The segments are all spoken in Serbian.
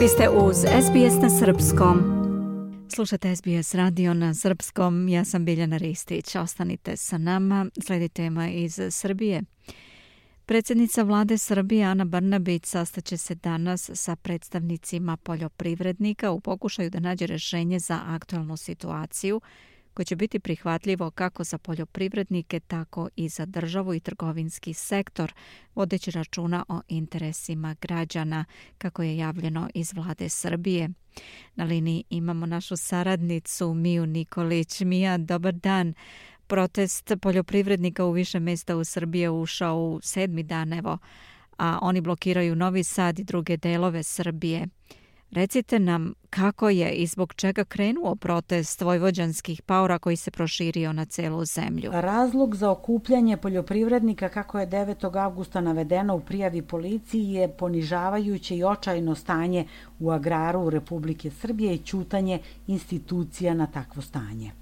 Vi ste uz SBS na Srpskom. Slušate SBS radio na Srpskom. Ja sam Biljana Ristić. Ostanite sa nama. Sledi tema iz Srbije. Predsjednica vlade Srbije Ana Brnabić sastaće se danas sa predstavnicima poljoprivrednika u pokušaju da nađe rešenje za aktualnu situaciju koje će biti prihvatljivo kako za poljoprivrednike, tako i za državu i trgovinski sektor, vodeći računa o interesima građana, kako je javljeno iz vlade Srbije. Na liniji imamo našu saradnicu Miju Nikolić. Mija, dobar dan. Protest poljoprivrednika u više mesta u Srbiji ušao u sedmi dan, evo, a oni blokiraju Novi Sad i druge delove Srbije. Recite nam kako je i zbog čega krenuo protest vojvođanskih paura koji se proširio na celu zemlju. Razlog za okupljanje poljoprivrednika kako je 9. avgusta navedeno u prijavi policiji je ponižavajuće i očajno stanje u agraru Republike Srbije i ćutanje institucija na takvo stanje.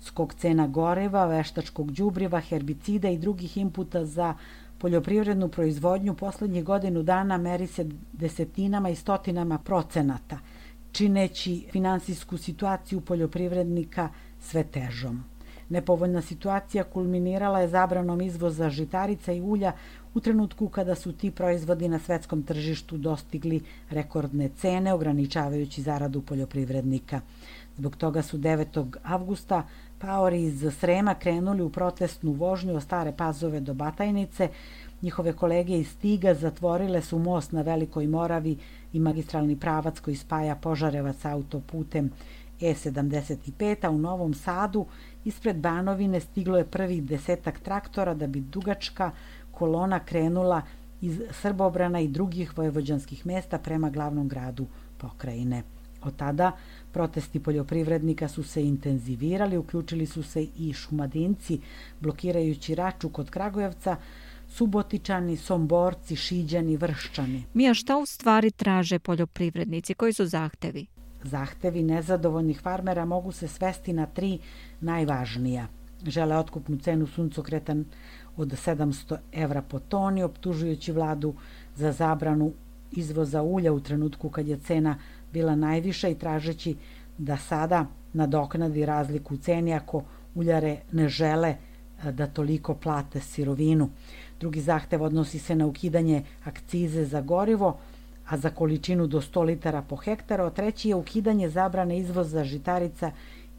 Skok cena goreva, veštačkog đubriva, herbicida i drugih inputa za poljoprivrednu proizvodnju poslednjih godinu dana meri se desetinama i stotinama procenata, čineći finansijsku situaciju poljoprivrednika sve težom. Nepovoljna situacija kulminirala je zabranom izvoza žitarica i ulja u trenutku kada su ti proizvodi na svetskom tržištu dostigli rekordne cene, ograničavajući zaradu poljoprivrednika. Zbog toga su 9. avgusta Paori iz Srema krenuli u protestnu vožnju od Stare Pazove do Batajnice. Njihove kolege iz Stiga zatvorile su most na Velikoj Moravi i magistralni pravac koji spaja Požarevac autoputem E75, a u Novom Sadu ispred Banovine stiglo je prvih desetak traktora da bi dugačka kolona krenula iz Srbobrana i drugih vojevođanskih mesta prema glavnom gradu pokrajine. Od tada protesti poljoprivrednika su se intenzivirali, uključili su se i šumadinci, blokirajući raču kod Kragujevca, Subotičani, Somborci, Šiđani, Vrščani. Mija, šta u stvari traže poljoprivrednici? Koji su zahtevi? Zahtevi nezadovoljnih farmera mogu se svesti na tri najvažnija. Žele otkupnu cenu suncokreta od 700 evra po toni, optužujući vladu za zabranu izvoza ulja u trenutku kad je cena bila najviša i tražeći da sada nadoknadi razliku u ceni ako uljare ne žele e, da toliko plate sirovinu. Drugi zahtev odnosi se na ukidanje akcize za gorivo, a za količinu do 100 litara po hektaru, a treći je ukidanje zabrane izvoza žitarica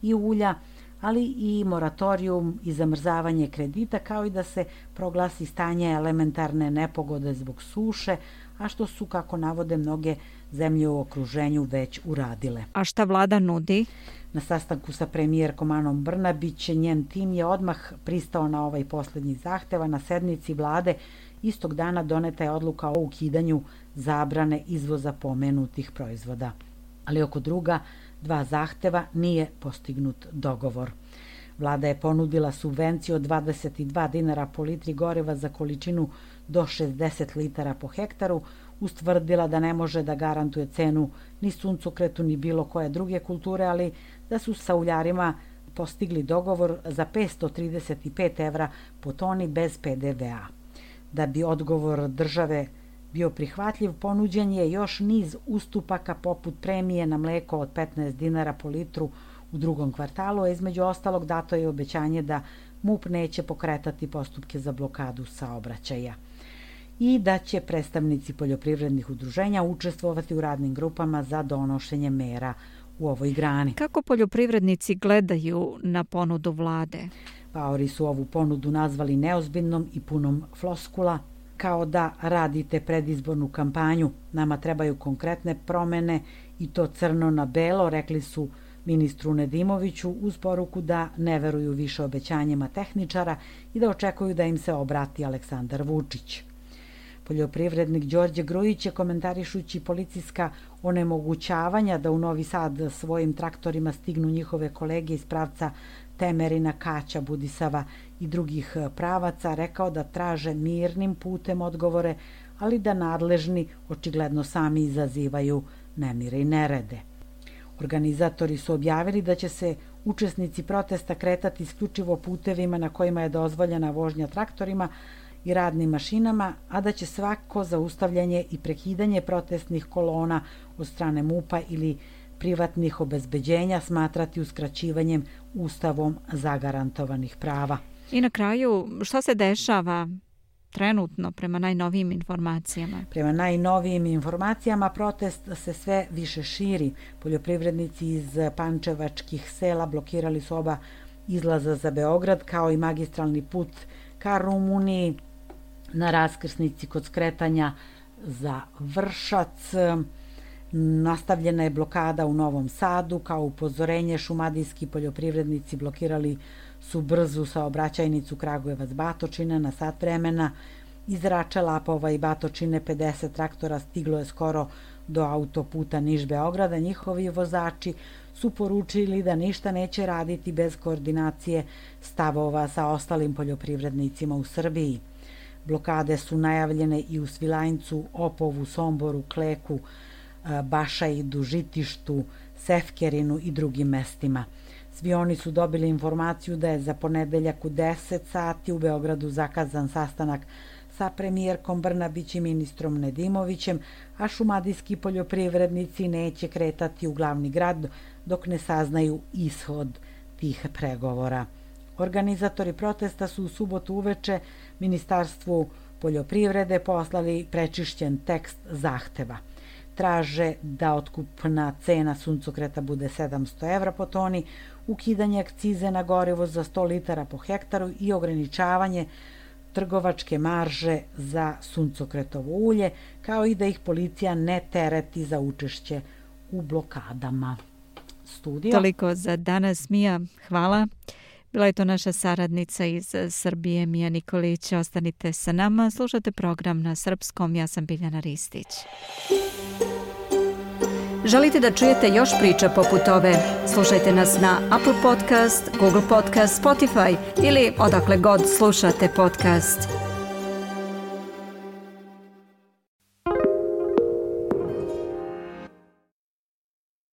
i ulja, ali i moratorijum i zamrzavanje kredita, kao i da se proglasi stanje elementarne nepogode zbog suše, a što su, kako navode mnoge zemlje u okruženju, već uradile. A šta vlada nudi? Na sastanku sa premijerkom Anom Brnabić, njen tim je odmah pristao na ovaj poslednji zahteva. Na sednici vlade istog dana doneta je odluka o ukidanju zabrane izvoza pomenutih proizvoda. Ali oko druga dva zahteva nije postignut dogovor. Vlada je ponudila subvenciju od 22 dinara po litri goreva za količinu do 60 litara po hektaru, ustvrdila da ne može da garantuje cenu ni suncokretu ni bilo koje druge kulture, ali da su sa uljarima postigli dogovor za 535 evra po toni bez PDV-a. Da bi odgovor države bio prihvatljiv, ponuđen je još niz ustupaka poput premije na mleko od 15 dinara po litru u drugom kvartalu, a između ostalog dato je obećanje da MUP neće pokretati postupke za blokadu saobraćaja i da će predstavnici poljoprivrednih udruženja učestvovati u radnim grupama za donošenje mera u ovoj grani. Kako poljoprivrednici gledaju na ponudu vlade? Paori su ovu ponudu nazvali neozbiljnom i punom floskula, kao da radite predizbornu kampanju. Nama trebaju konkretne promene i to crno na belo, rekli su ministru Nedimoviću uz poruku da ne veruju više obećanjima tehničara i da očekuju da im se obrati Aleksandar Vučić. Poljoprivrednik Đorđe Grujić je komentarišući policijska onemogućavanja da u Novi Sad svojim traktorima stignu njihove kolege iz pravca Temerina, Kaća, Budisava i drugih pravaca, rekao da traže mirnim putem odgovore, ali da nadležni očigledno sami izazivaju nemire i nerede. Organizatori su objavili da će se učesnici protesta kretati isključivo putevima na kojima je dozvoljena vožnja traktorima, i radnim mašinama, a da će svako zaustavljanje i prekidanje protestnih kolona od strane MUPA ili privatnih obezbeđenja smatrati uskraćivanjem ustavom zagarantovanih prava. I na kraju, šta se dešava trenutno prema najnovijim informacijama? Prema najnovijim informacijama protest se sve više širi. Poljoprivrednici iz pančevačkih sela blokirali su oba izlaza za Beograd kao i magistralni put ka Rumuniji na raskrsnici kod skretanja za Vršac. Nastavljena je blokada u Novom Sadu, kao upozorenje šumadijski poljoprivrednici blokirali su brzu saobraćajnicu Kragujevac-Batočina na sat vremena. Iz Rača Lapova i Batočine 50 traktora stiglo je skoro do autoputa Niš-Beograda. Njihovi vozači su poručili da ništa neće raditi bez koordinacije stavova sa ostalim poljoprivrednicima u Srbiji. Blokade su najavljene i u Svilajncu, Opovu, Somboru, Kleku, Bašajdu, Žitištu, Sefkerinu i drugim mestima. Svi oni su dobili informaciju da je za ponedeljak u 10 sati u Beogradu zakazan sastanak sa premijerkom Brnabić i ministrom Nedimovićem, a šumadijski poljoprivrednici neće kretati u glavni grad dok ne saznaju ishod tih pregovora. Organizatori protesta su u subotu uveče Ministarstvu poljoprivrede poslali prečišćen tekst zahteva – traže da otkupna cena suncokreta bude 700 evra po toni, ukidanje akcize na gorivo za 100 litara po hektaru i ograničavanje trgovačke marže za suncokretovo ulje, kao i da ih policija ne tereti za učešće u blokadama. Studio. Toliko za danas, Mija. Hvala. Bila je to naša saradnica iz Srbije, Mija Nikolić. Ostanite sa nama, slušate program na srpskom. Ja sam Biljana Ristić. Želite da čujete još priča poput ove? Slušajte nas na Apple Podcast, Google Podcast, Spotify ili odakle god slušate podcast.